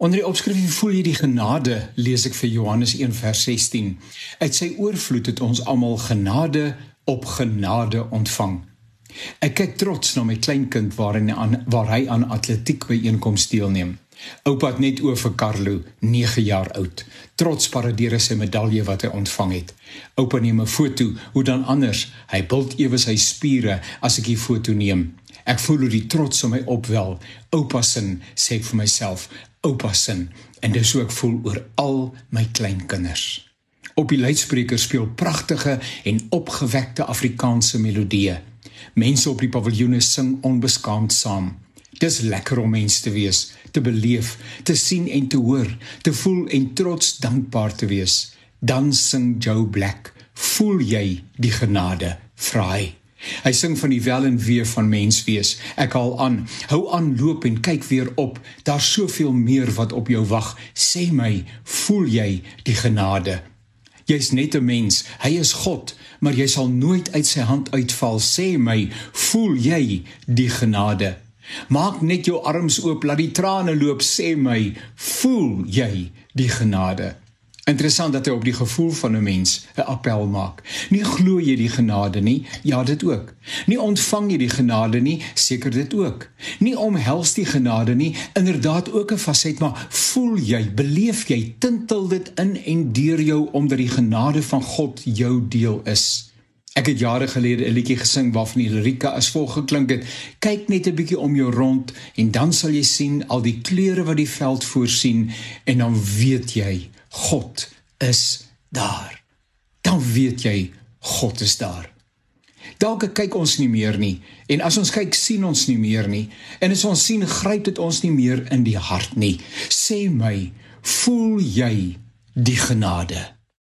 Onder die opskrif voel jy die genade, lees ek vir Johannes 1 vers 16. Uit sy oorvloed het ons almal genade op genade ontvang. Ek kyk trots na my kleinkind waarin aan waar hy aan atletiek byeenkomste deelneem. Oupa het net oor vir Carlo, 9 jaar oud. Trots paradeer sy medalje wat hy ontvang het. Oupa neem 'n foto, hoe dan anders? Hy bult ewe sy spiere as ek die foto neem. Ek voel hoe die trots in my opwel. Oupa sin sê ek vir myself, oupa sin en dis hoe ek voel oor al my kleinkinders. Op die luidspreker speel pragtige en opgewekte Afrikaanse melodieë. Mense op die paviljoene sing onbeskaamd saam. Dis lekker om mens te wees, te beleef, te sien en te hoor, te voel en trots dankbaar te wees. Dan sing Joe Black, "Voel jy die genade?" vra hy. Hy sing van die wel en wee van mens wees. Ek haal aan. Hou aan loop en kyk weer op. Daar's soveel meer wat op jou wag. Sê my, voel jy die genade? Jy's net 'n mens. Hy is God, maar jy sal nooit uit sy hand uitval. Sê my, voel jy die genade? Maak net jou arms oop, laat die trane loop. Sê my, voel jy die genade? Interessant dat hy op die gevoel van 'n mens 'n appel maak. Nie glo jy die genade nie? Ja, dit ook. Nie ontvang jy die genade nie? Seker dit ook. Nie omhels die genade nie? Inderdaad ook 'n faset, maar voel jy, beleef jy, tintel dit in en deur jou omdat die genade van God jou deel is? Ek het jare gelede 'n liedjie gesing waarvan die lirieke as volg geklink het: Kyk net 'n bietjie om jou rond en dan sal jy sien al die kleure wat die veld voorsien en dan weet jy God is daar. Dan weet jy God is daar. Dalk kyk ons nie meer nie en as ons kyk sien ons nie meer nie en as ons sien gryp dit ons nie meer in die hart nie. Sê my, voel jy die genade?